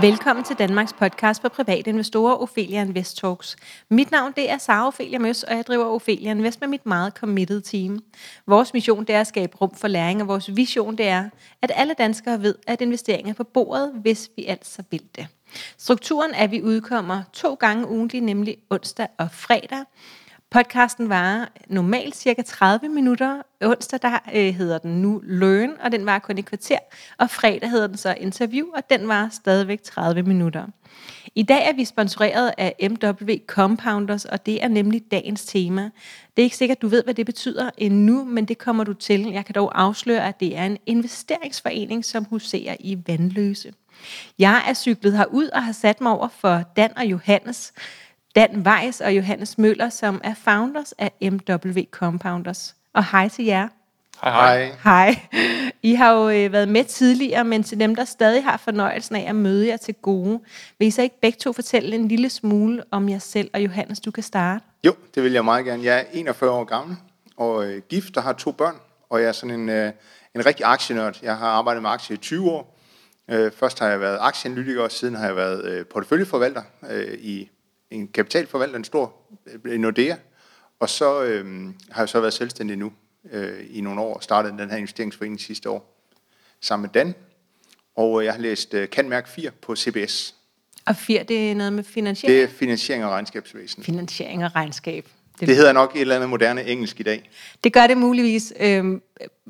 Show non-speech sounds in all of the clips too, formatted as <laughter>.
Velkommen til Danmarks podcast for private investorer, Ophelia Invest Talks. Mit navn det er Sara Ophelia Møs, og jeg driver Ophelia Invest med mit meget committed team. Vores mission det er at skabe rum for læring, og vores vision det er, at alle danskere ved, at investeringer er på bordet, hvis vi altså vil det. Strukturen er, at vi udkommer to gange ugentlig, nemlig onsdag og fredag. Podcasten varer normalt cirka 30 minutter. Onsdag der øh, hedder den nu Learn, og den var kun et kvarter. Og fredag hedder den så Interview, og den var stadigvæk 30 minutter. I dag er vi sponsoreret af MW Compounders, og det er nemlig dagens tema. Det er ikke sikkert, du ved, hvad det betyder endnu, men det kommer du til. Jeg kan dog afsløre, at det er en investeringsforening, som huserer i Vandløse. Jeg er cyklet herud og har sat mig over for Dan og Johannes, Dan Weiss og Johannes Møller, som er founders af MW Compounders. Og hej til jer. Hej, hej. Hej. I har jo øh, været med tidligere, men til dem, der stadig har fornøjelsen af at møde jer til gode, vil I så ikke begge to fortælle en lille smule om jer selv? Og Johannes, du kan starte. Jo, det vil jeg meget gerne. Jeg er 41 år gammel og øh, gift og har to børn, og jeg er sådan en, øh, en rigtig aktienørd. Jeg har arbejdet med aktier i 20 år. Øh, først har jeg været aktieanalytiker, og siden har jeg været øh, porteføljeforvalter øh, i en kapitalforvalter, en stor øh, Nordea. Og så øh, har jeg så været selvstændig nu øh, i nogle år og startet den her investeringsforening sidste år sammen med Dan. Og jeg har læst øh, Kan 4 på CBS. Og 4, det er noget med finansiering? Det er finansiering og regnskabsvæsen. Finansiering og regnskab. Det, det hedder nok et eller andet moderne engelsk i dag. Det gør det muligvis. Øh,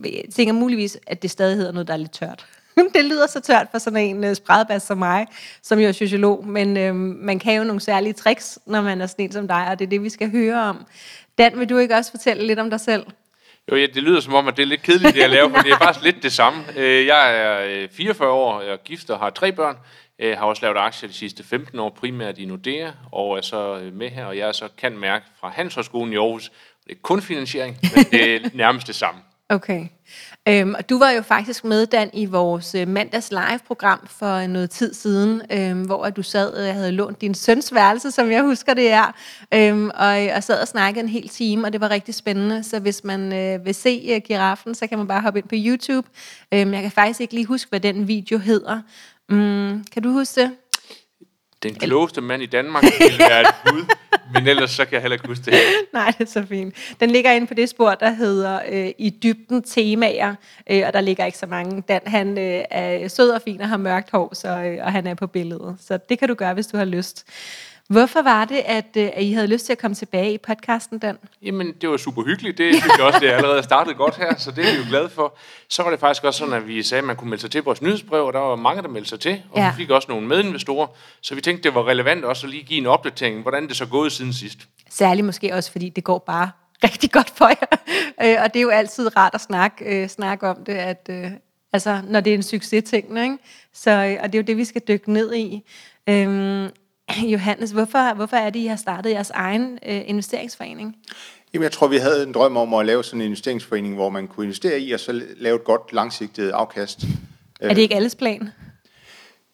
jeg tænker muligvis, at det stadig hedder noget, der er lidt tørt. <laughs> det lyder så tørt for sådan en uh, spredbas som mig, som jo er sociolog, men øh, man kan jo nogle særlige tricks, når man er sådan en som dig, og det er det, vi skal høre om. Dan, vil du ikke også fortælle lidt om dig selv? Jo, ja, det lyder som om, at det er lidt kedeligt, det jeg laver, <laughs> for det er faktisk lidt det samme. Øh, jeg er 44 øh, år, jeg er gift og har tre børn. Jeg har også lavet aktier de sidste 15 år, primært i Nordea, og er så med her, og jeg er så kan mærke fra Handelshøjskolen i Aarhus. Det er kun finansiering, men det er nærmest det samme. Okay. Øhm, og du var jo faktisk med, Dan, i vores øh, mandags live-program for noget tid siden, øhm, hvor du sad og havde lånt din søns værelse, som jeg husker det er, øhm, og, øh, og sad og snakkede en hel time, og det var rigtig spændende. Så hvis man øh, vil se uh, giraffen, så kan man bare hoppe ind på YouTube. Øhm, jeg kan faktisk ikke lige huske, hvad den video hedder. Mm, kan du huske det? Den klogeste mand i Danmark <laughs> vil være et bud. Men ellers så kan jeg heller ikke huske det. Nej, det er så fint. Den ligger inde på det spor, der hedder øh, I dybden temaer, øh, og der ligger ikke så mange. Dan, han øh, er sød og fin og har mørkt hår, så, øh, og han er på billedet. Så det kan du gøre, hvis du har lyst. Hvorfor var det, at, øh, at I havde lyst til at komme tilbage i podcasten, Dan? Jamen, det var super hyggeligt. Det synes jeg også, det er allerede startet godt her, så det er vi jo glade for. Så var det faktisk også sådan, at vi sagde, at man kunne melde sig til vores nyhedsbrev, og der var mange, der meldte sig til, og ja. vi fik også nogle medinvestorer. Så vi tænkte, det var relevant også at lige give en opdatering, hvordan det så gået siden sidst. Særligt måske også, fordi det går bare <laughs> rigtig godt for jer. Øh, og det er jo altid rart at snakke, øh, snakke om det, at, altså, når det er en succes-ting. Ikke? Så, og det er jo det, vi skal dykke ned i. Øhm, <coughs> Johannes, hvorfor, hvorfor er det, I har startet jeres egen øh, investeringsforening? Jamen, jeg tror, vi havde en drøm om at lave sådan en investeringsforening, hvor man kunne investere i og så lave et godt langsigtet afkast. Er det ikke alles plan?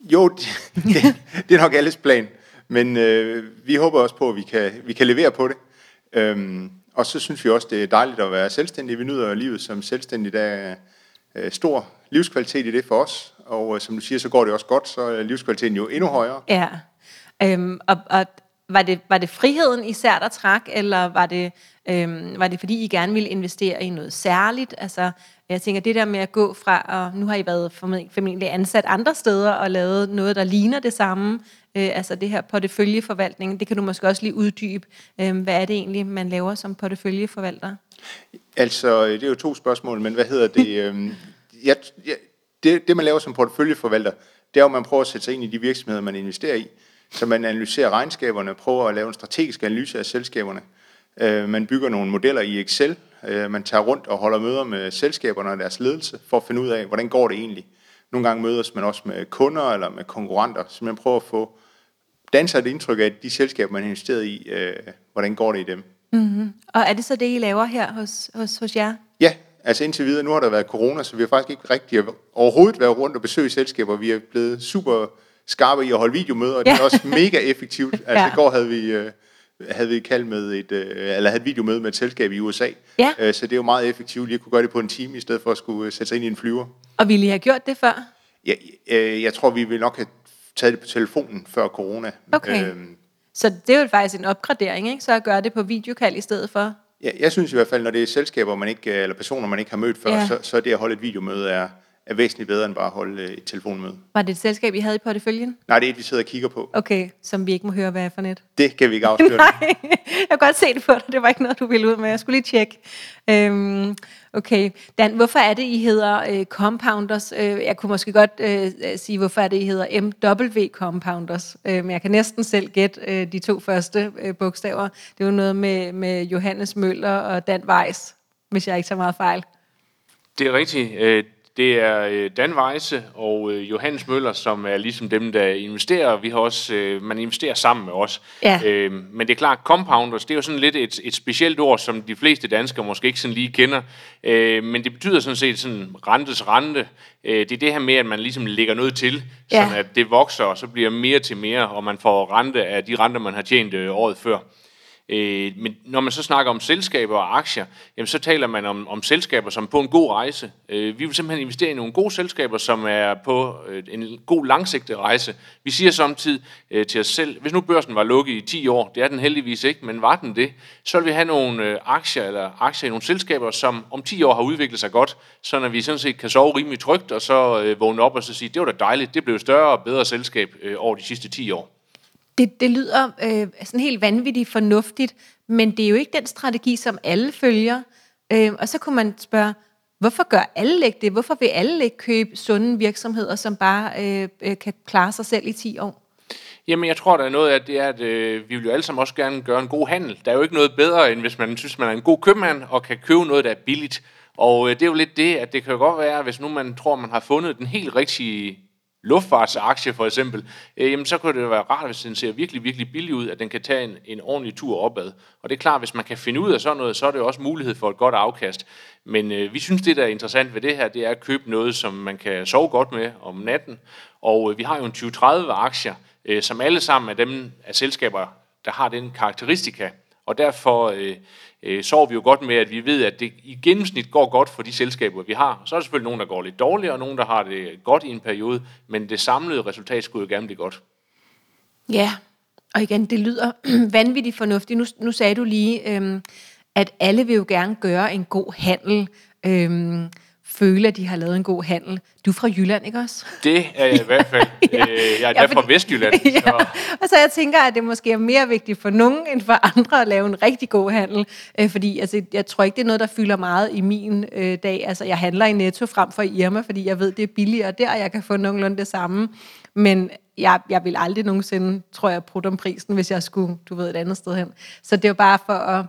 Jo, <laughs> det, det, det er nok alles plan. Men øh, vi håber også på, at vi kan, vi kan levere på det. Øhm, og så synes vi også, det er dejligt at være selvstændig. Vi nyder livet som selvstændig. Der er øh, stor livskvalitet i det for os. Og øh, som du siger, så går det også godt, så er livskvaliteten jo endnu højere. Ja. Øhm, og, og var det, var det friheden især, der trak, eller var det, øhm, var det fordi, I gerne ville investere i noget særligt? Altså, jeg tænker, det der med at gå fra, og nu har I været formentlig ansat andre steder og lavet noget, der ligner det samme, øh, altså det her porteføljeforvaltning, det kan du måske også lige uddybe. Øh, hvad er det egentlig, man laver som porteføljeforvalter? Altså, øh, det er jo to spørgsmål, men hvad hedder det? øh, <laughs> jeg, jeg, det, det, man laver som porteføljeforvalter, det er jo, at man prøver at sætte sig ind i de virksomheder, man investerer i. Så man analyserer regnskaberne, prøver at lave en strategisk analyse af selskaberne. Øh, man bygger nogle modeller i Excel. Øh, man tager rundt og holder møder med selskaberne og deres ledelse, for at finde ud af, hvordan går det egentlig. Nogle gange mødes man også med kunder eller med konkurrenter, så man prøver at få danser et indtryk af de selskaber, man har investeret i, øh, hvordan går det i dem. Mm-hmm. Og er det så det, I laver her hos, hos, hos jer? Ja, altså indtil videre, nu har der været corona, så vi har faktisk ikke rigtig overhovedet været rundt og besøge selskaber. Vi er blevet super skarpe i at holde videomøder, og det er også mega effektivt. <laughs> Altså ja. i går havde vi... Øh, havde vi kaldt med et, øh, eller havde et videomøde med et selskab i USA. Ja. Øh, så det er jo meget effektivt lige at kunne gøre det på en time, i stedet for at skulle sætte sig ind i en flyver. Og ville I have gjort det før? Ja, øh, jeg tror, vi vil nok have taget det på telefonen før corona. Okay. Øhm, Så det er jo faktisk en opgradering, ikke? Så at gøre det på videokald i stedet for. Ja, jeg synes i hvert fald, når det er selskaber, man ikke, eller personer, man ikke har mødt før, Ja. så, så det at holde et videomøde er, er væsentligt bedre end bare at holde øh, et telefonmøde. Var det et selskab, I havde i porteføljen? Nej, det er et, vi sidder og kigger på. Okay, som vi ikke må høre, hvad er for net. Det kan vi ikke afsløre. <laughs> Nej, jeg kan godt se det på dig. Det var ikke noget, du ville ud med. Jeg skulle lige tjekke. Øhm, okay. Dan, hvorfor er det, I hedder øh, Compounders? Øh, jeg kunne måske godt øh, sige, hvorfor er det, I hedder MW Compounders. Øh, men jeg kan næsten selv gætte øh, de to første øh, bogstaver. Det er jo noget med, med Johannes Møller og Dan Weiss, hvis jeg ikke tager meget fejl. Det er rigtigt. Det er øh, Dan Weisse og øh, Johannes Møller, som er ligesom dem, der investerer. Vi har også, øh, man investerer sammen med os. Ja. Men det er klart, compounders, det er jo sådan lidt et, et specielt ord, som de fleste danskere måske ikke sådan lige kender. Men det betyder sådan set sådan rentes rente. Det er det her med, at man ligesom lægger noget til, Ja. sådan at det vokser, og så bliver mere til mere, og man får rente af de renter, man har tjent året før. Øh, men når man så snakker om selskaber og aktier, jamen så taler man om, om selskaber, som er på en god rejse. Øh, vi vil simpelthen investere i nogle gode selskaber, som er på øh, en god langsigtet rejse. Vi siger samtidig øh, til os selv, hvis nu børsen var lukket i 10 år, det er den heldigvis ikke, men var den det, så vil vi have nogle øh, aktier eller aktier i nogle selskaber, som om 10 år har udviklet sig godt, så når vi sådan set kan sove rimelig trygt, og så øh, vågne op og så sige, det var da dejligt, det blev større og bedre selskab øh, over de sidste 10 år. Det, det lyder øh, sådan helt vanvittigt fornuftigt, men det er jo ikke den strategi, som alle følger. Øh, og så kunne man spørge, hvorfor gør alle ikke det? Hvorfor vil alle ikke købe sunde virksomheder, som bare øh, øh, kan klare sig selv i 10 år? Jamen, jeg tror, der er noget af det, er, at øh, vi vil jo alle sammen også gerne gøre en god handel. Der er jo ikke noget bedre, end hvis man synes, man er en god købmand og kan købe noget, der er billigt. Og øh, det er jo lidt det, at det kan jo godt være, hvis nu man tror, man har fundet den helt rigtige luftfartsaktie for eksempel, øh, jamen så kunne det være rart, hvis den ser virkelig, virkelig billig ud, at den kan tage en, en ordentlig tur opad. Og det er klart, hvis man kan finde ud af sådan noget, så er det jo også mulighed for et godt afkast. Men øh, vi synes, det der er interessant ved det her, det er at købe noget, som man kan sove godt med om natten. Og øh, vi har jo en 20-30 aktier, øh, som alle sammen er dem af selskaber, der har den karakteristika. Og derfor øh, øh, sover vi jo godt med, at vi ved, at det i gennemsnit går godt for de selskaber, vi har. Så er der selvfølgelig nogen, der går lidt dårligere, og nogen, der har det godt i en periode, men det samlede resultat skulle jo gerne blive godt. Ja, og igen, det lyder <clears throat> vanvittigt fornuftigt. Nu, nu sagde du lige, øhm, at alle vil jo gerne gøre en god handel, øhm, føle, at de har lavet en god handel. Du er fra Jylland, ikke også? Det er jeg i <laughs> hvert fald. Ja. øh, jeg er Ja, fra Vestjylland. <laughs> ja. Så, Og så jeg tænker, at det måske er mere vigtigt for nogen end for andre at lave en rigtig god handel. Øh, fordi altså, jeg tror ikke, det er noget, der fylder meget i min øh, dag. Altså, jeg handler i Netto frem for i Irma, fordi jeg ved, det er billigere der, og jeg kan få nogenlunde det samme. Men jeg, jeg vil aldrig nogensinde, tror jeg, prutte om prisen, hvis jeg skulle, du ved, et andet sted hen. Så det er jo bare for at...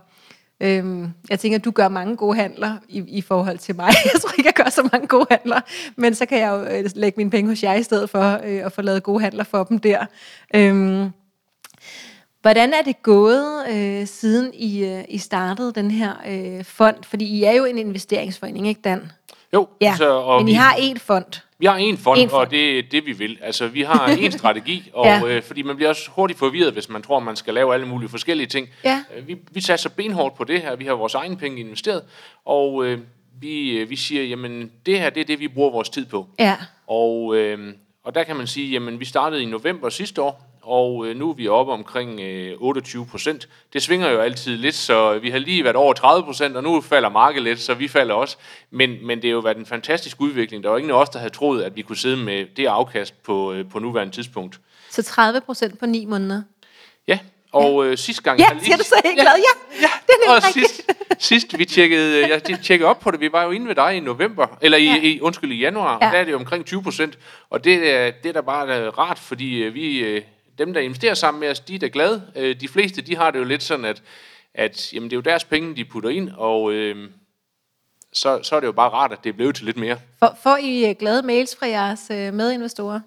Øhm, jeg tænker, at du gør mange gode handler i, i forhold til mig. <laughs> Jeg tror ikke, jeg gør så mange gode handler, men så kan jeg jo øh, lægge mine penge hos jer i stedet for øh, at få lavet gode handler for dem der. Øhm, hvordan er det gået, øh, siden I, øh, I startede den her øh, fond? Fordi I er jo en investeringsforening, ikke Dan? Jo, Ja, så, og men vi, I har én fond. vi har en fond, En fond. og det er det, vi vil. Altså, vi har <laughs> en strategi, og, Ja. ja. øh, fordi man bliver også hurtigt forvirret, hvis man tror, man skal lave alle mulige forskellige ting. Ja. Øh, Vi, vi satser benhårdt på det her. Vi har vores egen penge investeret, og øh, vi, øh, vi siger, jamen, det her det er det, vi bruger vores tid på. Ja. Og, øh, og der kan man sige, jamen vi startede i november sidste år, og øh, nu er vi oppe omkring øh, 28 procent. Det svinger jo altid lidt, så vi har lige været over 30 procent, og nu falder markedet lidt, så vi falder også. Men, men det har jo været en fantastisk udvikling. Der var ingen af os, der havde troet, at vi kunne sidde med det afkast på, øh, på nuværende tidspunkt. Så 30 procent på 9 måneder. Ja, og øh, sidste gang... Ja, jeg lige- siger du så helt glad? Ja, ja det er og sidst, sidst vi tjekkede, øh, jeg tjekkede op på det, vi var jo inde ved dig i november, eller i, Ja. ja. i undskyld, i januar, Ja. ja. der er det jo omkring 20 procent, og det er, det er da bare øh, rart, fordi øh, vi, øh, dem der investerer sammen med os, de er da glade. Øh, De fleste, de har det jo lidt sådan, at, at jamen, det er jo deres penge, de putter ind, og øh, så, så er det jo bare rart, at det er blevet til lidt mere. For, får I øh, glade mails fra jeres øh, medinvestorer?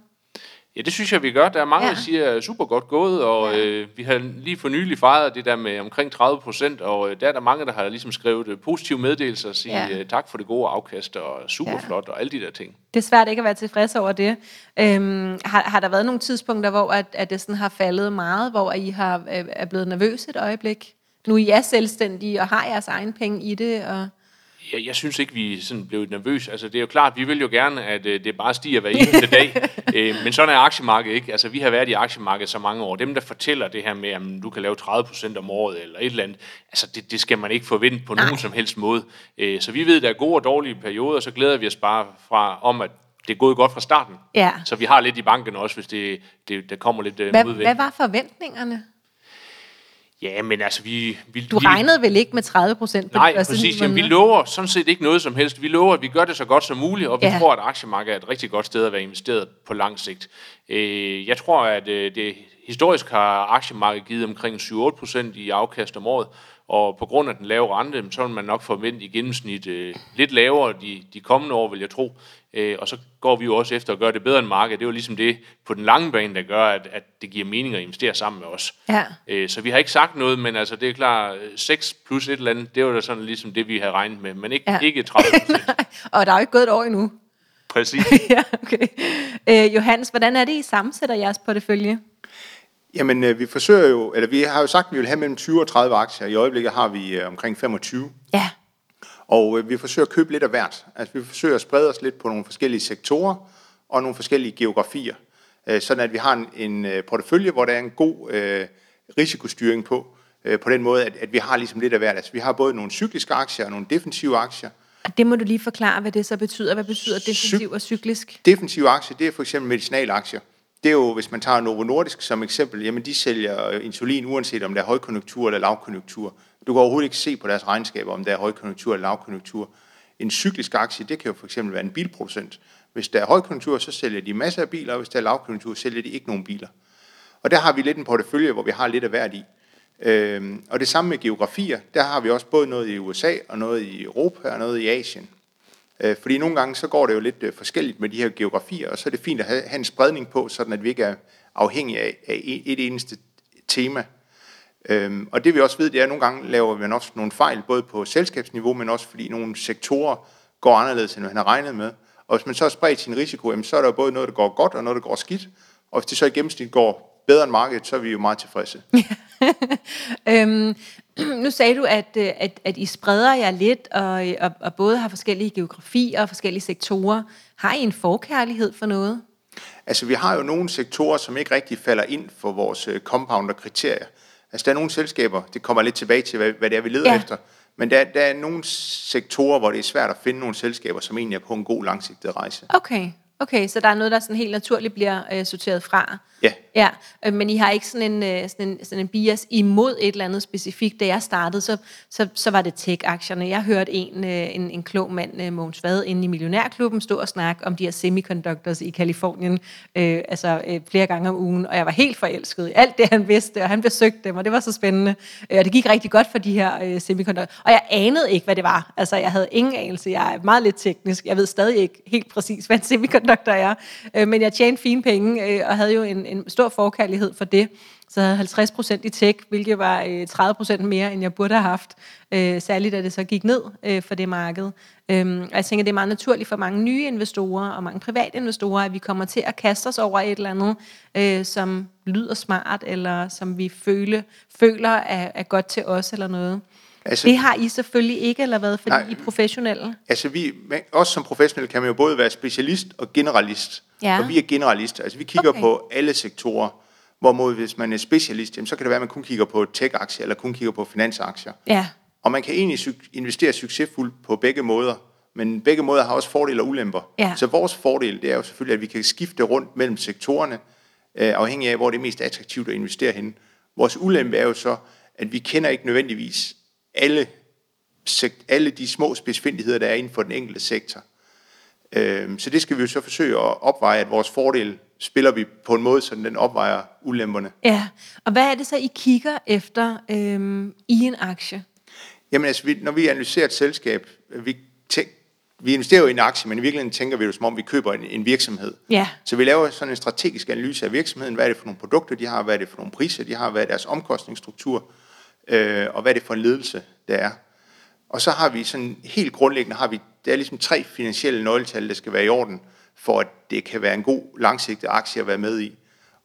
Ja, det synes jeg, vi gør. Der er mange, Ja. der siger, super godt gået, og Ja. øh, vi har lige for nylig fejret det der med omkring 30 procent, og øh, der er der mange, der har ligesom skrevet øh, positive meddelelser og sige Ja. øh, tak for det gode afkast, og super Ja. ja. flot, og alle de der ting. Det er svært ikke at være tilfreds over det. Øhm, har, har der været nogle tidspunkter, hvor at, at det sådan har faldet meget, hvor I har, øh, er blevet nervøse et øjeblik? Nu I er selvstændige og har jeres egen penge i det. Og... Jeg, jeg synes ikke, vi sådan blevet nervøse. Altså, det er jo klart, vi vil jo gerne, at øh, det bare stiger hver eneste dag. <laughs> Øh, men sådan er aktiemarkedet ikke. Altså, vi har været i aktiemarkedet så mange år. Dem, der fortæller det her med, at du kan lave 30% om året eller et eller andet, altså, det, det skal man ikke forvente på nogen som helst måde. Øh, så vi ved, at der er gode og dårlige perioder, så glæder vi os bare fra, om, at det er gået godt fra starten. Ja. Så vi har lidt i banken også, hvis det, det der kommer lidt øh, Hvad, modvind. hvad var forventningerne? Ja, men altså, vi... vi Du vi, regnede vel ikke med 30 procent Nej, præcis. Jamen, vi lover sådan set ikke noget som helst. Vi lover, at vi gør det så godt som muligt, og vi ja. tror, at aktiemarkedet er et rigtig godt sted at være investeret på lang sigt. Øh, jeg tror, at øh, det historisk har aktiemarkedet givet omkring 7-8 procent i afkast om året, og på grund af den lave rente, så vil man nok forvente i gennemsnit øh, lidt lavere de, de kommende år, vil jeg tro. Øh, og så går vi jo også efter at gøre det bedre end markedet. Det er jo ligesom det på den lange bane, der gør, at, at det giver mening at investere sammen med os. Ja. Øh, Så vi har ikke sagt noget, men altså det er klart, 6 plus et eller andet, det var da sådan ligesom det, vi havde regnet med, men ikke, Ja. ikke 30 procent. <laughs> Og der er jo ikke gået et år endnu. Præcis. <laughs> ja, okay. Øh, Johannes, hvordan er det, I sammensætter jeres portefølje? Jamen, øh, vi forsøger jo, eller vi har jo sagt, at vi vil have mellem 20 og 30 aktier. I øjeblikket har vi øh, omkring 25. Ja. Og øh, vi forsøger at købe lidt af hvert. Altså, vi forsøger at sprede os lidt på nogle forskellige sektorer og nogle forskellige geografier. Øh, sådan at vi har en, en øh, portefølje, hvor der er en god øh, risikostyring på. Øh, på den måde, at, at vi har ligesom lidt af hvert. Altså, vi har både nogle cykliske aktier og nogle defensive aktier. Og det må du lige forklare, hvad det så betyder. Hvad betyder defensiv og cyklisk? Defensive aktier, det er for eksempel medicinalaktier. Det er jo, hvis man tager Novo Nordisk som eksempel, jamen de sælger øh, insulin, uanset om der er højkonjunktur eller lavkonjunktur. Du kan overhovedet ikke se på deres regnskaber, om der er højkonjunktur eller lavkonjunktur. En cyklisk aktie, det kan jo for eksempel være en bilproducent. Hvis der er højkonjunktur, så sælger de masser af biler, og hvis der er lavkonjunktur, sælger de ikke nogen biler. Og der har vi lidt en portefølje, hvor vi har lidt af hvert i. Øhm, og det samme med geografier, der har vi også både noget i USA, og noget i Europa, og noget i Asien. Øh, fordi nogle gange så går det jo lidt øh, forskelligt med de her geografier, og så er det fint at have, en spredning på, sådan at vi ikke er afhængige af, e, et eneste tema. Øhm, og det vi også ved, det er, at nogle gange laver man også nogle fejl, både på selskabsniveau, men også fordi nogle sektorer går anderledes, end man har regnet med. Og hvis man så har spredt sin risiko, så er der både noget, der går godt, og noget, der går skidt. Og hvis det så i gennemsnit går bedre end markedet, så er vi jo meget tilfredse. <laughs> Øhm, <clears throat> nu sagde du, at, øh, at, at I spreder jer lidt, og, og, og både har forskellige geografier og forskellige sektorer. Har I en forkærlighed for noget? Altså, vi har jo nogle sektorer, som ikke rigtig falder ind for vores øh, compounder-kriterier. Altså, der er nogle selskaber, det kommer lidt tilbage til, hvad, hvad det er, vi leder Ja. ja. efter. Men der, der er nogle sektorer, hvor det er svært at finde nogle selskaber, som egentlig er på en god langsigtet rejse. Okay, okay, så der er noget, der sådan helt naturligt bliver øh, sorteret fra. Ja. Ja, øh, men I har ikke sådan en, øh, sådan, en, sådan en bias imod et eller andet specifikt. Da jeg startede, så, så, så var det tech-aktierne. Jeg hørte en, øh, en, en klog mand, Mogens Vad, inde i Millionærklubben, stå og snakke om de her semiconductors i Kalifornien, øh, altså øh, flere gange om ugen, og jeg var helt forelsket i alt det, han vidste, og han besøgte dem, og det var så spændende. Og det gik rigtig godt for de her øh, semiconductors. Og jeg anede ikke, hvad det var. Altså, jeg havde ingen anelse. Jeg er meget lidt teknisk. Jeg ved stadig ikke helt præcis, <laughs> hvad en semiconductor er. Øh, men jeg tjente fine penge, øh, og havde jo en, en stor forkærlighed for det. Så jeg havde 50 procent i tech, hvilket var øh, 30 procent mere, end jeg burde have haft. Øh, særligt da det så gik ned øh, for det marked. Øhm, og jeg tænker, det er meget naturligt for mange nye investorer og mange private investorer, at vi kommer til at kaste os over et eller andet, øh, som lyder smart, eller som vi føle, føler er, er godt til os eller noget. Altså- det har I selvfølgelig ikke, eller hvad, fordi Nej. I er professionelle. Altså, vi, også som professionelle kan man jo både være specialist og generalist. Ja. Og vi er generalister. Altså, vi kigger Okay. på alle sektorer. Hvorimod, hvis man er specialist, jamen, så kan det være, at man kun kigger på tech-aktier, eller kun kigger på finansaktier. Ja, Og man kan egentlig investere succesfuldt på begge måder, men begge måder har også fordele og ulemper. Ja. Så vores fordel, det er jo selvfølgelig, at vi kan skifte rundt mellem sektorerne, øh, afhængig af, hvor det er mest attraktivt at investere henne. Vores ulempe er jo så, at vi kender ikke nødvendigvis alle, alle de små spidsfindigheder, der er inden for den enkelte sektor. Øh, så det skal vi jo så forsøge at opveje, at vores fordel spiller vi på en måde, så den opvejer ulemperne. ja. Og hvad er det så, I kigger efter øhm, i en aktie? Jamen altså, vi, når vi analyserer et selskab, vi, tænk, vi investerer jo i en aktie, men i virkeligheden tænker vi jo som om, vi køber en, en virksomhed. Ja. Så vi laver sådan en strategisk analyse af virksomheden. Hvad er det for nogle produkter, de har? Hvad er det for nogle priser, de har? Hvad er deres omkostningsstruktur? Øh, og hvad er det for en ledelse, der er? Og så har vi sådan helt grundlæggende, har vi, der er ligesom tre finansielle nøgletal, der skal være i orden, for at det kan være en god langsigtet aktie at være med i.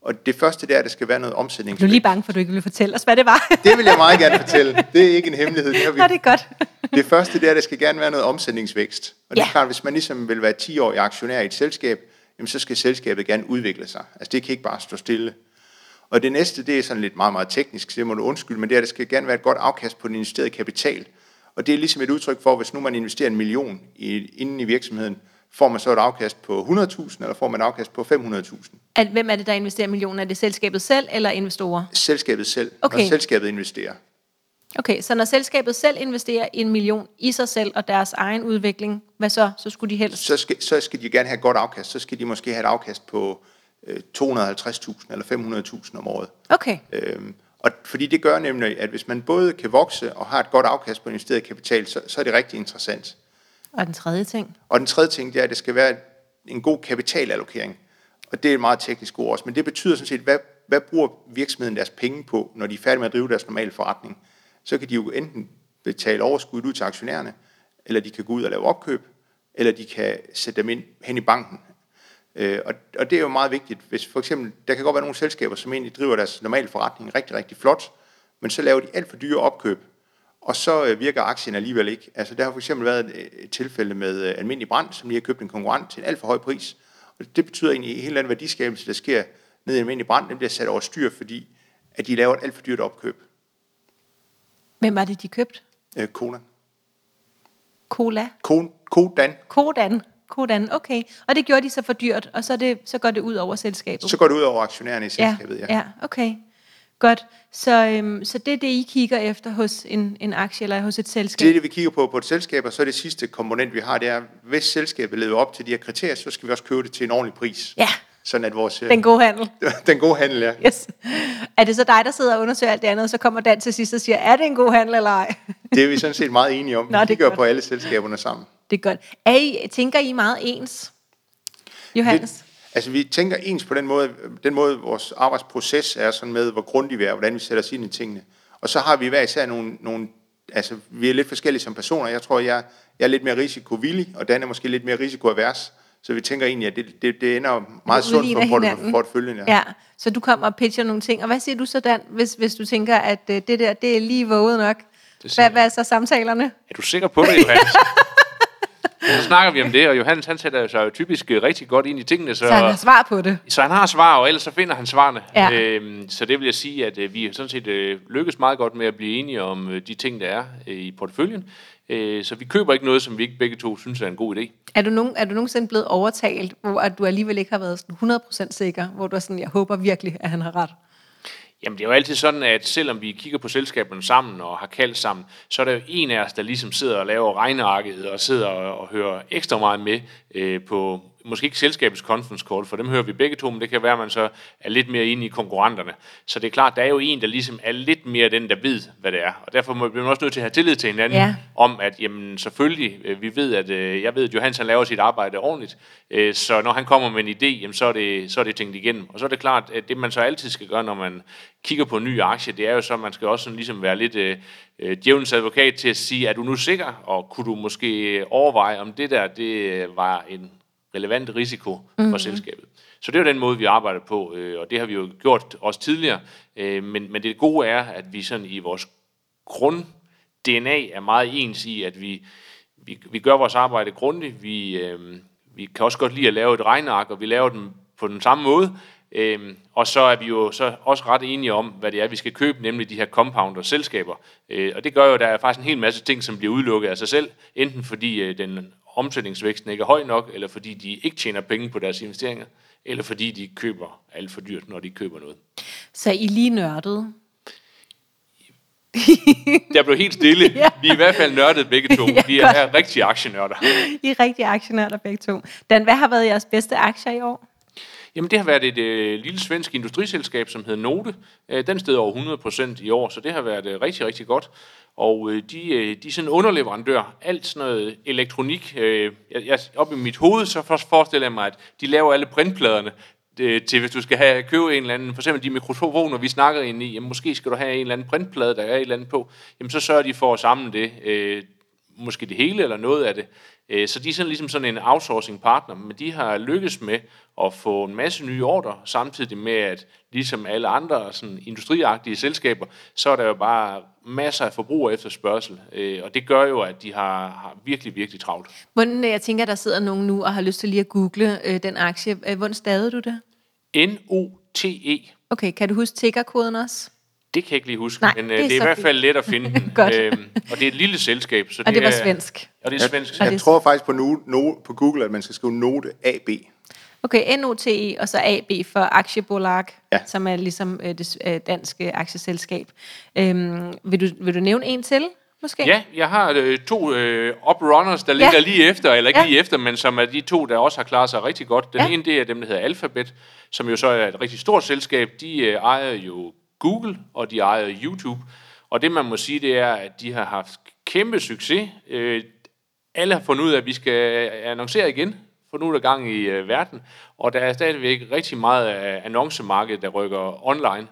Og det første der, der skal være noget omsætning. Du er lige bange for, at du ikke vil fortælle os, hvad det var. Det vil jeg meget gerne fortælle. Det er ikke en hemmelighed. Det har vi Nå, det er godt. Det første er, at der skal gerne være noget omsætningsvækst. Og det Ja. er klart, hvis man ligesom vil være 10-årig aktionær i et selskab, jamen så skal selskabet gerne udvikle sig. Altså det kan ikke bare stå stille. Og det næste, det er sådan lidt meget, meget teknisk, så det må du undskylde, men det er, at der skal gerne være et godt afkast på den investerede kapital. Og det er ligesom et udtryk for, hvis nu man investerer en million i, inden i virksomheden, får man så et afkast på 100.000, eller får man et afkast på 500.000? At, hvem er det, der investerer millioner? Er det selskabet selv eller investorer? Selskabet selv, Okay. når selskabet investerer. Okay, så når selskabet selv investerer en million i sig selv og deres egen udvikling, hvad så? Så skulle de helst... så skal, så skal de gerne have et godt afkast. Så skal de måske have et afkast på 250.000 eller 500.000 om året. Okay, Øhm, og fordi det gør nemlig, at hvis man både kan vokse og har et godt afkast på investeret kapital, så, så er det rigtig interessant. og den tredje ting? Og den tredje ting, det er, at det skal være en god kapitalallokering. Og det er et meget teknisk ord også, men det betyder sådan set, hvad, hvad bruger virksomheden deres penge på, når de er færdige med at drive deres normale forretning? Så kan de jo enten betale overskud ud til aktionærerne, eller de kan gå ud og lave opkøb, eller de kan sætte dem ind hen i banken. Øh, og, og det er jo meget vigtigt, hvis for eksempel, der kan godt være nogle selskaber, som egentlig driver deres normale forretning rigtig, rigtig flot, men så laver de alt for dyre opkøb, og så øh, virker aktien alligevel ikke. Altså der har for eksempel været et, et tilfælde med øh, almindelig brand, som lige har købt en konkurrent til en alt for høj pris. Og det betyder egentlig, at hele den værdskabelse, der sker ned i almindelig brand, den bliver sat over styr, fordi at de laver et alt for dyrt opkøb. Hvem var det, de købte? Øh, Kodan. Cola? Ko- Kodan. Kodan? Kodan, okay. Og det gjorde de så for dyrt, og så, det, så går det ud over selskabet? Så går det ud over aktionærerne i ja, selskabet, ja. ja, okay. Godt. Så, øhm, så det er det, I kigger efter hos en, en aktie eller hos et selskab? Det er det, vi kigger på på et selskab, og så er det sidste komponent, vi har, det er, hvis selskabet lever op til de her kriterier, så skal vi også købe det til en ordentlig pris. Ja, Sådan at vores... øh, den gode handel. <laughs> den gode handel, ja. Yes. Er det så dig, der sidder og undersøger alt det andet, og så kommer Dan til sidst og siger, er det en god handel eller ej? Det er vi sådan set meget enige om. Nå, vi det er kigger på alle selskaberne sammen. Det er godt. Er I, tænker I meget ens? Johannes? Det, altså vi tænker ens på den måde, den måde vores arbejdsproces er sådan med, hvor grundige vi er, hvordan vi sætter os ind i tingene. Og så har vi hver især nogle, nogle altså vi er lidt forskellige som personer. Jeg tror, jeg, jeg er lidt mere risikovillig, og Dan er måske lidt mere risikoavers. Så vi tænker egentlig, at det, det, det ender meget sundt udligner for hinanden. porteføljen. Ja, så du kommer og pitcher nogle ting. Og hvad siger du så, Dan, hvis, hvis du tænker, at øh, det der, det er lige våget nok? Hvad, hvad er så samtalerne? Er du sikker på det, Johannes? <laughs> så snakker vi om det, og Johannes han sætter sig jo typisk øh, rigtig godt ind i tingene, så, Så han har svar på det. så han har svar, og ellers så finder han svarene. Ja. Øhm, så det vil jeg sige, at øh, vi sådan set øh, lykkes meget godt med at blive enige om øh, de ting, der er øh, i porteføljen. Øh, så vi køber ikke noget, som vi ikke begge to synes er en god idé. Er du, nogen, er du nogensinde blevet overtalt, hvor at du alligevel ikke har været sådan 100% sikker, hvor du er sådan, jeg håber virkelig, at han har ret? Jamen, det er jo altid sådan, at selvom vi kigger på selskaberne sammen og har kaldt sammen, så er der jo en af os, der ligesom sidder og laver regnearket og sidder og, og hører ekstra meget med øh, på, måske ikke selskabets conference call, for dem hører vi begge to, men det kan være, at man så er lidt mere inde i konkurrenterne. Så det er klart, der er jo en, der ligesom er lidt mere den, der ved, hvad det er. Og derfor må vi også nødt til at have tillid til hinanden, Ja. om at jamen, selvfølgelig, øh, vi ved, at øh, jeg ved, at Johannes han laver sit arbejde ordentligt, øh, så når han kommer med en idé, jamen, så, er det, så er det tænkt igennem. Og så er det klart, at det man så altid skal gøre, når man kigger på en ny aktie, det er jo så, at man skal også sådan ligesom være lidt øh, djævelens advokat til at sige, er du nu sikker, og kunne du måske overveje, om det der, det var en relevant risiko mm-hmm. for selskabet. Så det er jo den måde, vi arbejder på, øh, og det har vi jo gjort også tidligere. Øh, men, men det gode er, at vi sådan i vores grund-DNA er meget ens i, at vi, vi, vi gør vores arbejde grundigt. Vi, øh, vi kan også godt lide at lave et regneark, og vi laver den på den samme måde. Øhm, og så er vi jo så også ret enige om, hvad det er, vi skal købe, nemlig de her compounder-selskaber. Øh, og det gør jo, at der er faktisk en hel masse ting, som bliver udelukket af sig selv, enten fordi øh, den omsætningsvæksten ikke er høj nok, eller fordi de ikke tjener penge på deres investeringer, eller fordi de køber alt for dyrt, når de køber noget. Så I er lige nørdede. Der blev helt stille. Ja. <laughs> Vi er i hvert fald nørdet begge to. <laughs> Ja, Vi er her rigtige aktionørder. I er rigtig aktionærer begge to. Dan, hvad har været jeres bedste aktier i år? Jamen, det har været et øh, lille svensk industriselskab, som hedder Note. Øh, den steg over 100% i år, så det har været øh, rigtig, rigtig godt. Og øh, de, øh, de er sådan underleverandør. Alt sådan noget elektronik. Øh, jeg, jeg, op i mit hoved, så forestiller jeg mig, at de laver alle printpladerne til, hvis du skal have, købe en eller anden, for eksempel de mikrofoner, vi snakker ind i, jamen, måske skal du have en eller anden printplade, der er et eller andet på, jamen så sørger de for at samle det øh, måske det hele eller noget af det. Øh, så de er sådan ligesom sådan en outsourcing partner, men de har lykkes med at få en masse nye ordre, samtidig med at ligesom alle andre sådan industriagtige selskaber, så er der jo bare masser af forbruger efterspørgsel, øh, og det gør jo, at de har, har virkelig, virkelig travlt. Hvordan, jeg tænker, der sidder nogen nu og har lyst til lige at google øh, den aktie. Øh, hvordan stavede du det? N-O-T-E. Okay, kan du huske tickerkoden også? Det kan jeg ikke lige huske, Nej, men det det er er, det er i hvert fald let at finde <laughs> den. Øhm, og det er et lille selskab. Så Og det var er, svensk. Og det er svensk. Jeg det- tror faktisk på, no, no, på Google, at man skal skrive note AB. Okay, NOTE og så AB for Aktiebolag, ja. Ja. som er ligesom øh, det øh, danske aktieselskab. Øhm, vil, du, vil du nævne en til, måske? Ja, jeg har øh, to øh, uprunners, der ligger Ja. lige efter, eller ikke Ja. lige efter, men som er de to, der også har klaret sig rigtig godt. Den Ja. ene, det er dem, der hedder Alphabet, som jo så er et rigtig stort selskab. De øh, ejer jo Google, og de ejer YouTube. Og det, man må sige, det er, at de har haft kæmpe succes. Øh, alle har fundet ud af, at vi skal annoncere igen, for nu er der gang i øh, verden, og der er stadigvæk rigtig meget af annoncemarkedet, der rykker online.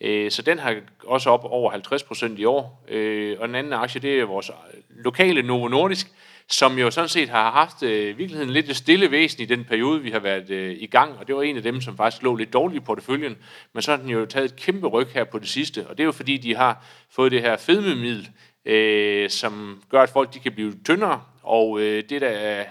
Øh, så den har også op over 50 procent i år. Øh, og den anden aktie, det er vores lokale Novo Nordisk, som jo sådan set har haft øh, virkeligheden lidt et stille væsen i den periode, vi har været øh, i gang, og det var en af dem, som faktisk lå lidt dårligt i porteføljen, men så har den jo taget et kæmpe ryg her på det sidste, og det er jo fordi, de har fået det her fedmemiddel, øh, som gør, at folk de kan blive tyndere, og øh, det der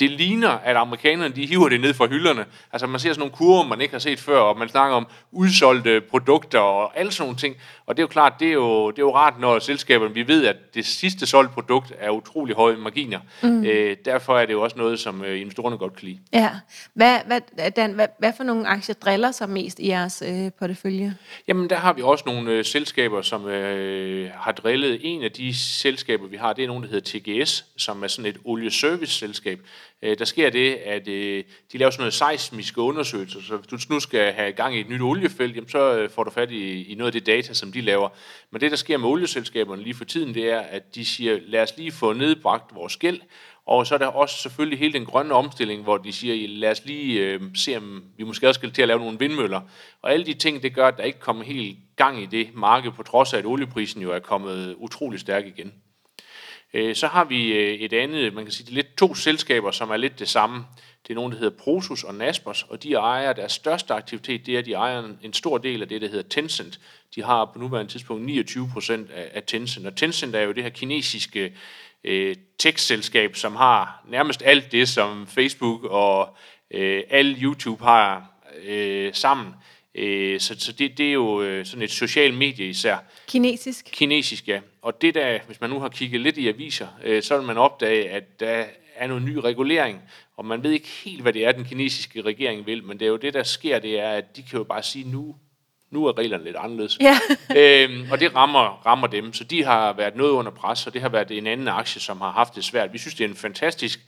det ligner, at amerikanerne de hiver det ned fra hylderne. Altså man ser sådan nogle kurver, man ikke har set før, og man snakker om udsolgte produkter og alle sådan nogle ting. Og det er jo klart, det er jo, det er jo rart, når selskaberne, vi ved, at det sidste solgte produkt er utrolig høje marginer. Mm. Øh, derfor er det jo også noget, som øh, investorerne godt kan lide. Ja. Hvad, hvad, Dan, hvad, hvad for nogle aktier driller sig mest i jeres øh, portefølje? Jamen, der har vi også nogle øh, selskaber, som øh, har drillet. En af de selskaber, vi har, det er nogen, der hedder TGS, som er sådan et olieservice-selskab. Øh, der sker det, at øh, de laver sådan noget seismiske undersøgelser, så hvis du nu skal have gang i et nyt oliefelt, jamen, så øh, får du fat i, i noget af det data, som de laver. Men det, der sker med olieselskaberne lige for tiden, det er, at de siger, lad os lige få nedbragt vores gæld, og så er der også selvfølgelig hele den grønne omstilling, hvor de siger, lad os lige øh, se, om vi måske også skal til at lave nogle vindmøller. Og alle de ting, det gør, at der ikke kommer helt gang i det marked, på trods af, at olieprisen jo er kommet utrolig stærk igen. Øh, så har vi øh, et andet, man kan sige, det er lidt to selskaber, som er lidt det samme. Det er nogen, der hedder Prosus og Naspers, og de ejer deres største aktivitet, det er, at de ejer en- stor del af det, der hedder Tencent. De har på nuværende tidspunkt 29 procent af, af Tencent, og Tencent er jo det her kinesiske øh, tech-selskab, som har nærmest alt det, som Facebook og øh, alle YouTube har øh, sammen. Øh, så så det, det er jo øh, sådan et social medie især. Kinesisk? Kinesisk, ja. Og det der, hvis man nu har kigget lidt i aviser, øh, så vil man opdage, at der er noget ny regulering, og man ved ikke helt, hvad det er, den kinesiske regering vil, men det er jo det, der sker, det er, at de kan jo bare sige, nu, nu er reglerne lidt anderledes. Ja. <laughs> øhm, og det rammer, rammer dem, så de har været noget under pres, og det har været en anden aktie, som har haft det svært. Vi synes, det er en fantastisk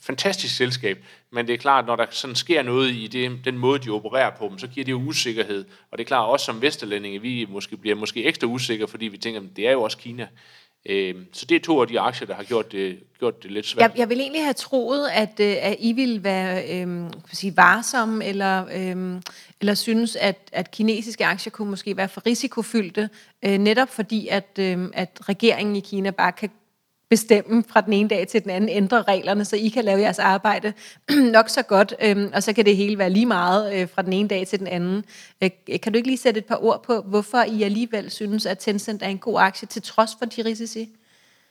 fantastisk selskab, men det er klart, når der sådan sker noget i det, den måde, de opererer på, så giver det jo usikkerhed. Og det er klart, også som vesterlændinge, vi måske bliver måske ekstra usikre, fordi vi tænker, det er jo også Kina. Øh, så det er to af de aktier, der har gjort det, gjort det lidt svært. Jeg, jeg vil egentlig have troet, at, øh, at I ville være øhm, kan sige, varsomme, eller, øhm, eller synes, at, at kinesiske aktier kunne måske være for risikofyldte, øh, netop fordi, at, øhm, at regeringen i Kina bare kan bestemme fra den ene dag til den anden, ændre reglerne, så I kan lave jeres arbejde <clears throat> nok så godt, øhm, og så kan det hele være lige meget øh, fra den ene dag til den anden. Øh, kan du ikke lige sætte et par ord på, hvorfor I alligevel synes, at Tencent er en god aktie, til trods for de risici?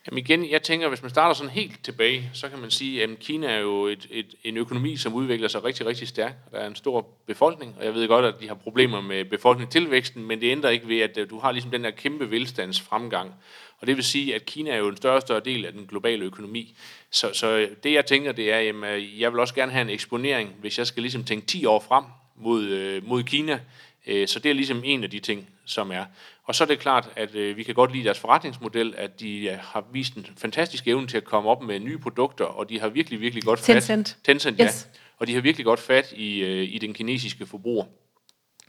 Jamen igen, jeg tænker, hvis man starter sådan helt tilbage, så kan man sige, at Kina er jo et, et, en økonomi, som udvikler sig rigtig, rigtig stærkt. Der er en stor befolkning, og jeg ved godt, at de har problemer med befolkningstilvæksten, men det ændrer ikke ved, at du har ligesom den der kæmpe velstandsfremgang. Og det vil sige, at Kina er jo en større og større del af den globale økonomi. Så, så det jeg tænker, det er, at jeg vil også gerne have en eksponering, hvis jeg skal ligesom tænke 10 år frem mod, øh, mod Kina. Øh, Så det er ligesom en af de ting, som er. Og så er det klart, at øh, vi kan godt lide deres forretningsmodel, at de øh, har vist en fantastisk evne til at komme op med nye produkter, og de har virkelig, virkelig godt fat. Tencent. Tencent, ja. Yes. Og de har virkelig godt fat i, øh, i den kinesiske forbruger.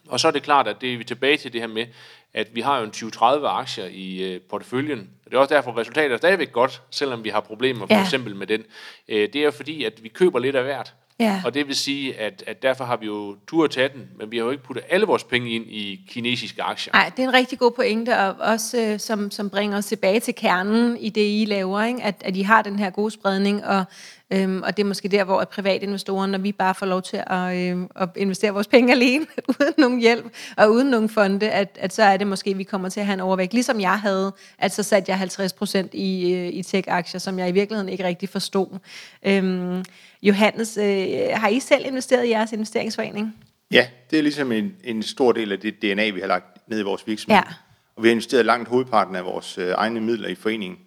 Og så er det klart, at det er vi tilbage til det her med, at vi har jo en 20-30 aktier i øh, porteføljen. Og det er også derfor, at resultatet er stadigvæk godt, selvom vi har problemer for Ja. eksempel med den. Øh, det er fordi, at vi køber lidt af hvert. Ja. Og det vil sige, at, at derfor har vi jo tur at tage den, men vi har jo ikke puttet alle vores penge ind i kinesiske aktier. Nej, det er en rigtig god pointe, og også øh, som, som bringer os tilbage til kernen i det, I laver, ikke? At, at I har den her gode spredning, og, øhm, og det er måske der, hvor at privatinvestorer, når vi bare får lov til at, øh, at investere vores penge alene, <laughs> uden nogen hjælp og uden nogen fonde, at, at så er det måske, at vi kommer til at have en overvægt. Ligesom jeg havde, at så satte jeg 50 procent i, øh, i tech-aktier, som jeg i virkeligheden ikke rigtig forstod. Øhm, Johannes, øh, har I selv investeret i jeres investeringsforening? Ja, det er ligesom en, en stor del af det DNA, vi har lagt ned i vores virksomhed. Ja. Og vi har investeret langt hovedparten af vores øh, egne midler i foreningen.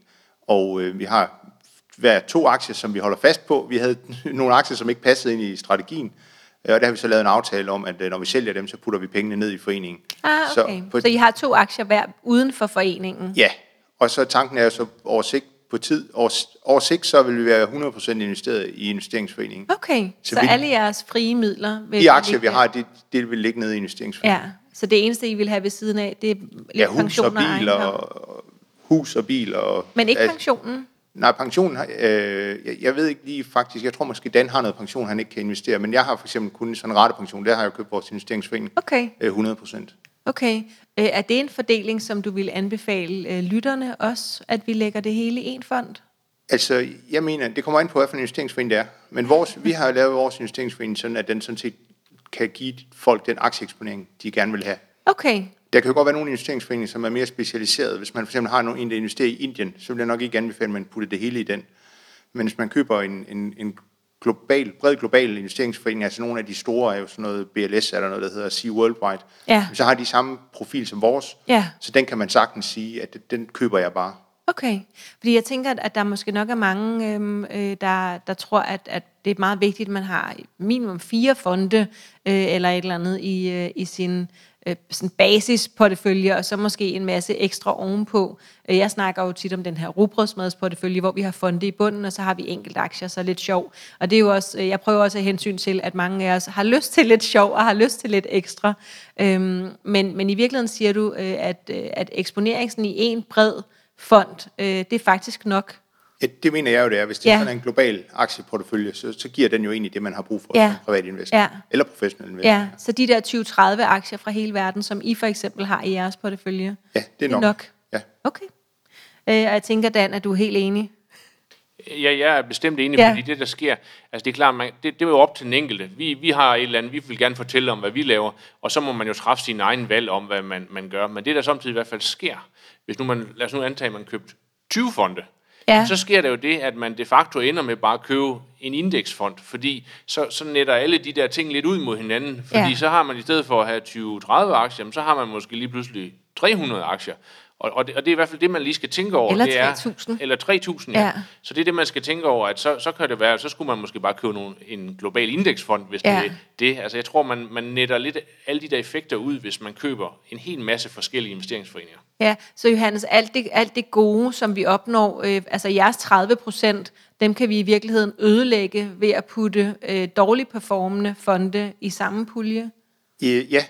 Og øh, vi har hver to aktier, som vi holder fast på. Vi havde <laughs> nogle aktier, som ikke passede ind i strategien. Øh, Og der har vi så lavet en aftale om, at øh, når vi sælger dem, så putter vi pengene ned i foreningen. Ah, okay. Så, på, Så I har to aktier hver uden for foreningen? Ja, og så tanken er jo så over sigt på tid. Over, over sigt, så vil vi være 100% investeret i investeringsforeningen. Okay, så, Så vi- alle jeres frie midler vil De aktier, vi har, det, det vil ligge nede i investeringsforeningen. Ja, så det eneste, I vil have ved siden af, det er Ja, hus pension og biler, ejendom. og, hus og bil. Og, Men ikke at- pensionen? Nej, pension, har- øh, jeg, jeg ved ikke lige faktisk, jeg tror måske Dan har noget pension, han ikke kan investere, men jeg har for eksempel kun sådan en ratepension, der har jeg købt vores investeringsforening Okay, øh, 100 procent. okay. Øh, er det en fordeling, som du vil anbefale øh, lytterne også, at vi lægger det hele i en fond? Altså, jeg mener, det kommer an på, hvad for en investeringsforening det er, men vores, vi har lavet vores investeringsforening sådan, at den sådan set kan give folk den aktieeksponering, de gerne vil have. Okay, Der kan jo godt være nogle investeringsforeninger, som er mere specialiseret. Hvis man for eksempel har en, der investerer i Indien, så vil jeg nok ikke anbefale, at man putter det hele i den. Men hvis man køber en, en, en global, bred global investeringsforening, altså nogle af de store er jo sådan noget BLS, er der noget, der hedder Sea Worldwide, Ja. så har de samme profil som vores, Ja. så den kan man sagtens sige, at den køber jeg bare. okay. Fordi jeg tænker, at- at der måske nok er mange, øhm, øh, der, der tror, at, at det er meget vigtigt, at man har minimum fire fonde øh, eller et eller andet i, øh, i sin øh, sådan basisportefølje, og så måske en masse ekstra ovenpå. Øh, jeg snakker jo tit om den her rugbrødsmadsportefølje, hvor vi har fonde i bunden, og så har vi enkelte aktier, så lidt sjov. Og det er jo også, øh, jeg prøver også at hensyn til, at mange af os har lyst til lidt sjov, og har lyst til lidt ekstra. Øhm, men, men i virkeligheden siger du, øh, at, øh, at eksponeringen i en bred fond, øh, det er faktisk nok. Ja, det mener jeg jo, det er. Hvis det Ja. er sådan en global aktieportefølje, så, så giver den jo egentlig det, man har brug for Ja. som privat investor. Ja. Eller professionel investor. Ja, så de der 20-30 aktier fra hele verden, som I for eksempel har i jeres portefølje, ja det er nok. nok. Ja. Okay. Øh, og jeg tænker, Dan, at du er helt enig. Ja, jeg er bestemt enig, Ja. ja. fordi det, der sker, altså det er klart, man, det, det er jo op til den enkelte. Vi, vi har et eller andet, vi vil gerne fortælle om, hvad vi laver, og så må man jo træffe sin egen valg om, hvad man, man gør. Men det, der samtidig i hvert fald sker, hvis nu man, lad os nu antage, at man købt 20 fonde, Ja. så sker der jo det, at man de facto ender med bare at købe en indeksfond, fordi så, så netter alle de der ting lidt ud mod hinanden, fordi Ja. så har man i stedet for at have 20-30 aktier, så har man måske lige pludselig 300 aktier. Og, og, det, og det er i hvert fald det, man lige skal tænke over. Eller det er, 3.000. Eller 3.000, ja. Ja. ja. Så det er det, man skal tænke over, at så, så kan det være, så skulle man måske bare købe nogle, en global indeksfond, hvis Ja. det er det. Altså jeg tror, man, man netter lidt alle de der effekter ud, hvis man køber en hel masse forskellige investeringsforeninger. Ja, så Johannes, alt det, alt det gode, som vi opnår, øh, altså jeres 30 procent, dem kan vi i virkeligheden ødelægge ved at putte øh, dårligt performende fonde i samme pulje. Øh, ja,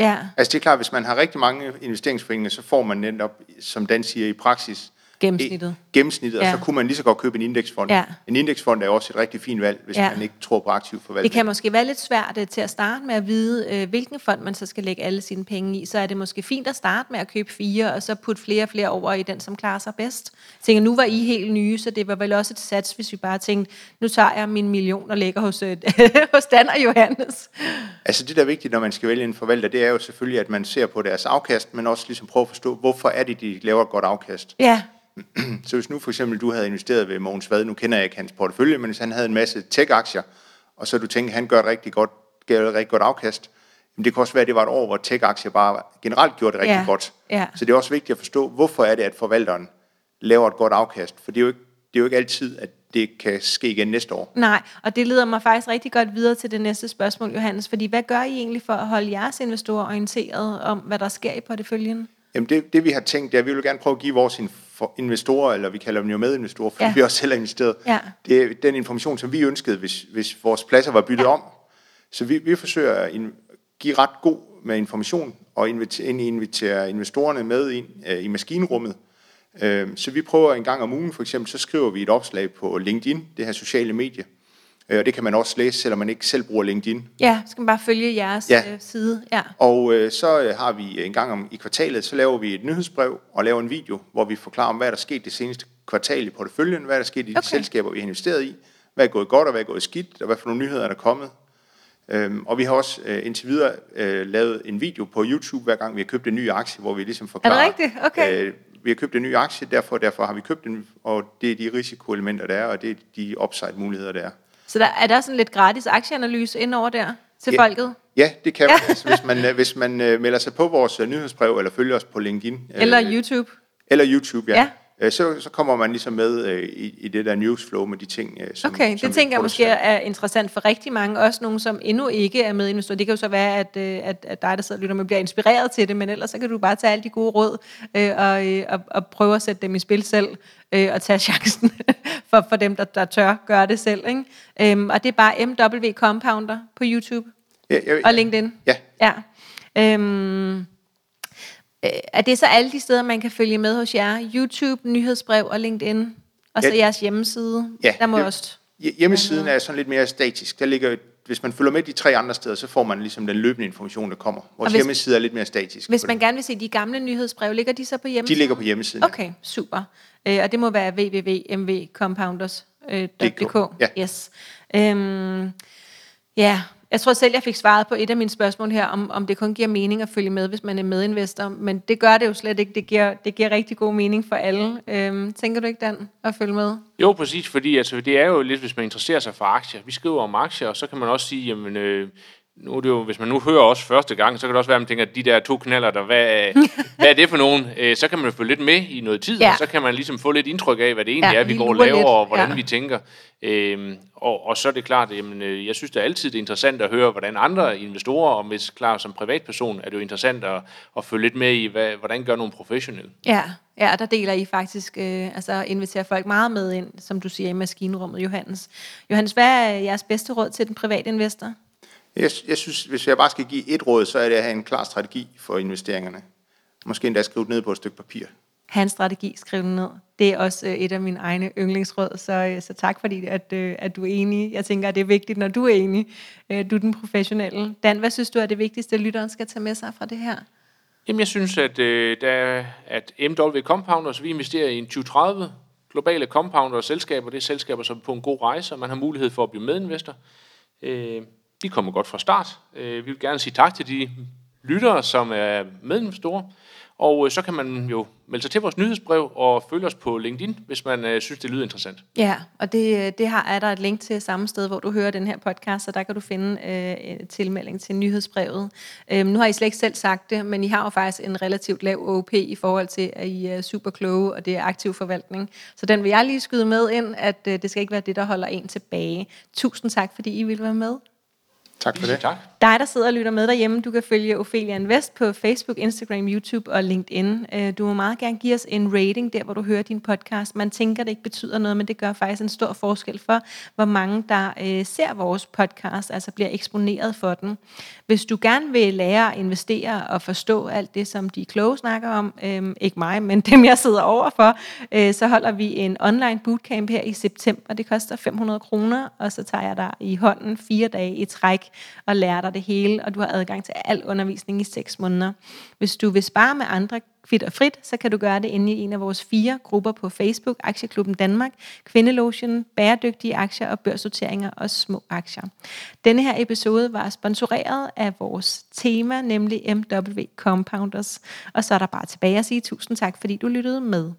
Ja, altså det er klart, hvis man har rigtig mange investeringsforeninger, så får man netop, som Dan siger i praksis, gennemsnittet. gennemsnittet, Ja. og så kunne man lige så godt købe en indeksfond. Ja. En indeksfond er også et rigtig fint valg, hvis Ja. man ikke tror på aktiv Det forvaltning. kan måske være lidt svært øh, til at starte med at vide, øh, hvilken fond man så skal lægge alle sine penge i. Så er det måske fint at starte med at købe fire, og så putte flere og flere over i den, som klarer sig bedst. Jeg tænker, nu var I helt nye, så det var vel også et sats, hvis vi bare tænkte, nu tager jeg min million og lægger hos, øh, <laughs> hos Dan og Johannes. Altså det, der er vigtigt, når man skal vælge en forvalter, det er jo selvfølgelig, at man ser på deres afkast, men også ligesom prøve at forstå, hvorfor er det, de laver et godt afkast. Ja, <clears throat> Så hvis nu for eksempel du havde investeret ved Mogens Vad, nu kender jeg ikke hans portefølje, men hvis han havde en masse tech-aktier, og så du tænker, at han gør et rigtig godt, gør et rigtig godt afkast, men det kan også være, at det var et år, hvor tech-aktier bare generelt gjorde det rigtig Ja, godt. ja. Så det er også vigtigt at forstå, hvorfor er det, at forvalteren laver et godt afkast. For det er jo ikke, det er jo ikke altid, at det kan ske igen næste år. nej, og det leder mig faktisk rigtig godt videre til det næste spørgsmål, Johannes. Fordi hvad gør I egentlig for at holde jeres investorer orienteret om, hvad der sker i porteføljen? Jamen det, det vi har tænkt, det er, at vi vil gerne prøve at give vores inf- investorer, eller vi kalder dem jo medinvestorer, fordi Ja. vi også selv har investeret, Ja. det er den information, som vi ønskede, hvis, hvis vores pladser var byttet Ja. om. Så vi, vi forsøger at give ret god med information, og invitere, invitere investorerne med ind øh, i maskinrummet. Øh, så vi prøver en gang om ugen, for eksempel, så skriver vi et opslag på LinkedIn, det her sociale medie, og det kan man også læse, selvom man ikke selv bruger LinkedIn. Ja, skal man bare følge jeres Ja. øh, side. Ja. Og øh, så øh, har vi en gang om i kvartalet, så laver vi et nyhedsbrev og laver en video, hvor vi forklarer om, hvad der er sket det seneste kvartal i porteføljen, hvad der er sket i de Okay. selskaber, vi har investeret i, hvad er gået godt og hvad er gået skidt, og hvad for nogle nyheder er der kommet. Øhm, og vi har også øh, indtil videre øh, lavet en video på YouTube, hver gang vi har købt en ny aktie, hvor vi ligesom forklarer... rigtigt? Okay. Øh, vi har købt en ny aktie, derfor, derfor har vi købt den, og det er de risikoelementer, der er, og det er de upside-muligheder, der er. Så der, er der sådan lidt gratis aktieanalyse indover der til Ja. folket? Ja, det kan man. Altså, hvis man, øh, hvis man øh, melder sig på vores øh, nyhedsbrev, eller følger os på LinkedIn. Eller YouTube? Eller YouTube, ja. Ja. Ja. Så, så kommer man ligesom med øh, i, i det der newsflow med de ting, øh, som Okay, som det vi tænker jeg måske er interessant for rigtig mange, også nogen, som endnu ikke er med investorer. Det kan jo så være, at, øh, at, at dig, der sidder og lytter med, bliver inspireret til det, men ellers så kan du bare tage alle de gode råd øh, og, øh, og, og prøve at sætte dem i spil selv, øh, og tage <laughs> chancen for, for dem, der, der tør gøre det selv. Ikke? Øhm, og det er bare MW Compounder på YouTube Ja, ja, og LinkedIn. Ja, Ja. Øhm, øh, er det så alle de steder, man kan følge med hos jer? YouTube, nyhedsbrev og LinkedIn? Og så Ja. jeres hjemmeside? ja. Der må det- også... Hje- Hjemmesiden er sådan lidt mere statisk. Der ligger, hvis man følger med de tre andre steder, så får man ligesom den løbende information, der kommer. Vores hvis- hjemmeside er lidt mere statisk. Hvis man det. gerne vil se de gamle nyhedsbrev, ligger de så på hjemmesiden? De ligger på hjemmesiden. Okay, super. Øh, og det må være www.mvcompounders.dk. Ja. Yes. Øhm, ja, jeg tror selv, jeg fik svaret på et af mine spørgsmål her, om, om det kun giver mening at følge med, hvis man er medinvestor. Men det gør det jo slet ikke. Det giver, det giver rigtig god mening for alle. Øhm, tænker du ikke, Dan, at følge med? Jo, præcis, fordi altså, det er jo lidt, hvis man interesserer sig for aktier. Vi skriver om aktier, og så kan man også sige, jamen, øh, nu er det jo, hvis man nu hører os første gang, så kan det også være, at man tænker, at de der to knaller, der, hvad, <laughs> hvad er det for nogen? Øh, så kan man jo følge lidt med i noget tid, Ja. og så kan man ligesom få lidt indtryk af, hvad det egentlig Ja, er, vi går og laver, lidt. og hvordan Ja. vi tænker. Øhm, og, og så er det klart, jamen, øh, jeg synes, det er altid det er interessant at høre, hvordan andre investorer, og hvis klar som privatperson, er det jo interessant at, at følge lidt med i, hvad, hvordan gør nogle professionelle. Ja, ja der deler I faktisk, øh, altså inviterer folk meget med ind, som du siger, i maskinrummet, Johannes. Johannes, hvad er jeres bedste råd til den private investor? Jeg, jeg synes, hvis jeg bare skal give et råd, så er det at have en klar strategi for investeringerne. Måske endda skrive det ned på et stykke papir. have en strategi, skriv den ned. Det er også øh, et af mine egne yndlingsråd, så, øh, så tak fordi, at, øh, at du er enig. Jeg tænker, at det er vigtigt, når du er enig. Du er den professionelle. Dan, hvad synes du er det vigtigste, lytteren skal tage med sig fra det her? Jamen, jeg synes, at, øh, der, at MW Compounders, vi investerer i en 2030 globale compounder og selskaber. Det er selskaber, som er på en god rejse, og man har mulighed for at blive medinvestor. Øh, de kommer godt fra start. Øh, vi vil gerne sige tak til de lyttere, som er medlemsstore. Og øh, så kan man jo melde sig til vores nyhedsbrev og følge os på LinkedIn, hvis man øh, synes, det lyder interessant. Ja, og det, øh, det har, er der et link til samme sted, hvor du hører den her podcast, så der kan du finde øh, tilmelding til nyhedsbrevet. Øhm, nu har I slet ikke selv sagt det, men I har jo faktisk en relativt lav OP i forhold til, at I er super kloge, og det er aktiv forvaltning. Så den vil jeg lige skyde med ind, at øh, det skal ikke være det, der holder en tilbage. Tusind tak, fordi I ville være med. Tak for det. Tak. Dig, der sidder og lytter med derhjemme, du kan følge Ophelia Invest på Facebook, Instagram, YouTube og LinkedIn. Øh, Du må meget gerne give os en rating der, hvor du hører din podcast. Man tænker, det ikke betyder noget, men det gør faktisk en stor forskel for, hvor mange der øh, ser vores podcast, altså bliver eksponeret for den. Hvis du gerne vil lære at investere og forstå alt det, som de kloge snakker om, øh, ikke mig, men dem, jeg sidder overfor, øh, så holder vi en online bootcamp her i september. Det koster 500 kroner, og så tager jeg dig i hånden fire dage i træk og lærer dig det hele, og du har adgang til al undervisning i 6 måneder. Hvis du vil spare med andre kvit og frit, så kan du gøre det inde i en af vores fire grupper på Facebook, Aktieklubben Danmark, Kvindelotion, Bæredygtige Aktier og Børsnoteringer og Små Aktier. Denne her episode var sponsoreret af vores tema, nemlig MW Compounders. Og så er der bare tilbage at sige tusind tak, fordi du lyttede med.